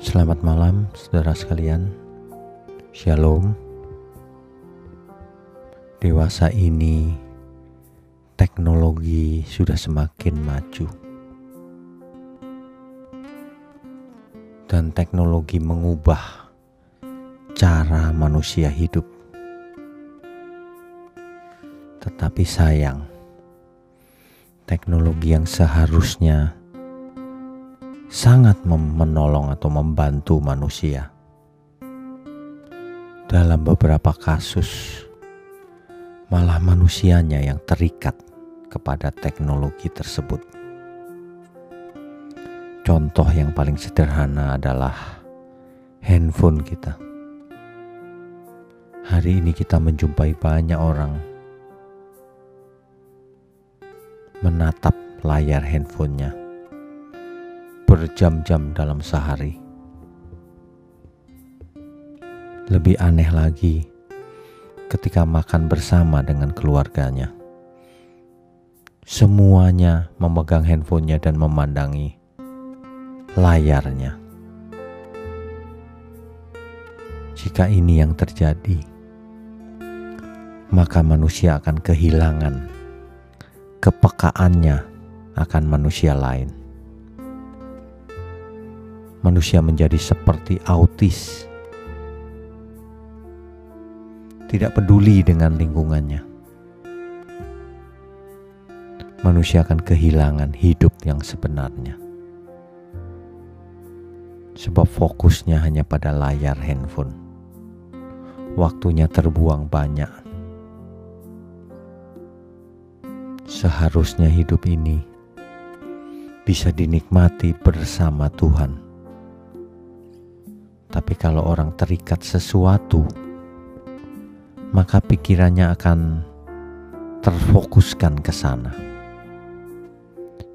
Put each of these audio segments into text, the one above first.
Selamat malam, saudara sekalian. Shalom. Dewasa ini, teknologi sudah semakin maju, dan teknologi mengubah cara manusia hidup. Tetapi sayang, teknologi yang seharusnya sangat menolong atau membantu manusia. Dalam beberapa kasus, malah manusianya yang terikat kepada teknologi tersebut. Contoh yang paling sederhana adalah handphone kita. Hari ini kita menjumpai banyak orang menatap layar handphonenya berjam-jam dalam sehari. Lebih aneh lagi ketika makan bersama dengan keluarganya. Semuanya memegang handphonenya dan memandangi layarnya. Jika ini yang terjadi, maka manusia akan kehilangan kepekaannya akan manusia lain manusia menjadi seperti autis, tidak peduli dengan lingkungannya. Manusia akan kehilangan hidup yang sebenarnya, sebab fokusnya hanya pada layar handphone. Waktunya terbuang banyak. Seharusnya hidup ini bisa dinikmati bersama Tuhan tapi kalau orang terikat sesuatu, maka pikirannya akan terfokuskan ke sana,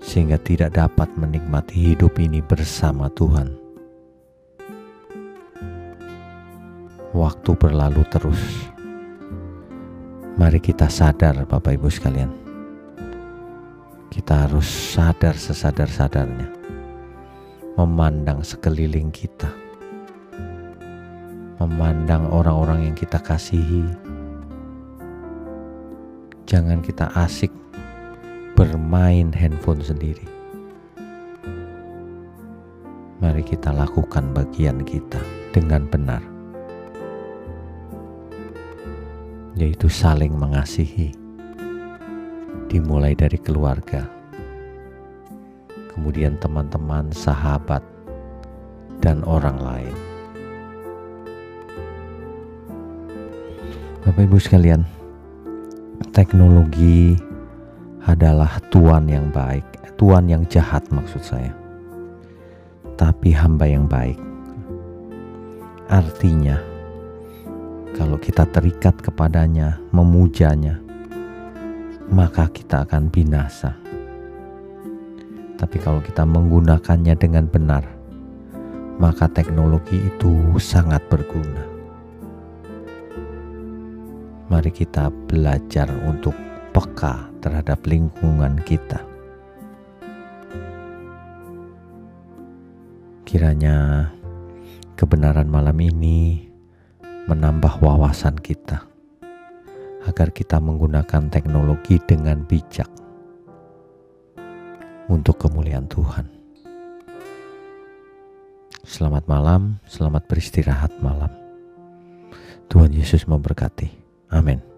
sehingga tidak dapat menikmati hidup ini bersama Tuhan. Waktu berlalu terus. Mari kita sadar, Bapak Ibu sekalian. Kita harus sadar sesadar-sadarnya, memandang sekeliling kita memandang orang-orang yang kita kasihi. Jangan kita asik bermain handphone sendiri. Mari kita lakukan bagian kita dengan benar, yaitu saling mengasihi, dimulai dari keluarga, kemudian teman-teman, sahabat, dan orang lain. Bapak Ibu sekalian, teknologi adalah tuan yang baik, tuan yang jahat maksud saya. Tapi hamba yang baik. Artinya, kalau kita terikat kepadanya, memujanya, maka kita akan binasa. Tapi kalau kita menggunakannya dengan benar, maka teknologi itu sangat berguna mari kita belajar untuk peka terhadap lingkungan kita. Kiranya kebenaran malam ini menambah wawasan kita agar kita menggunakan teknologi dengan bijak untuk kemuliaan Tuhan. Selamat malam, selamat beristirahat malam. Tuhan Yesus memberkati. Amen.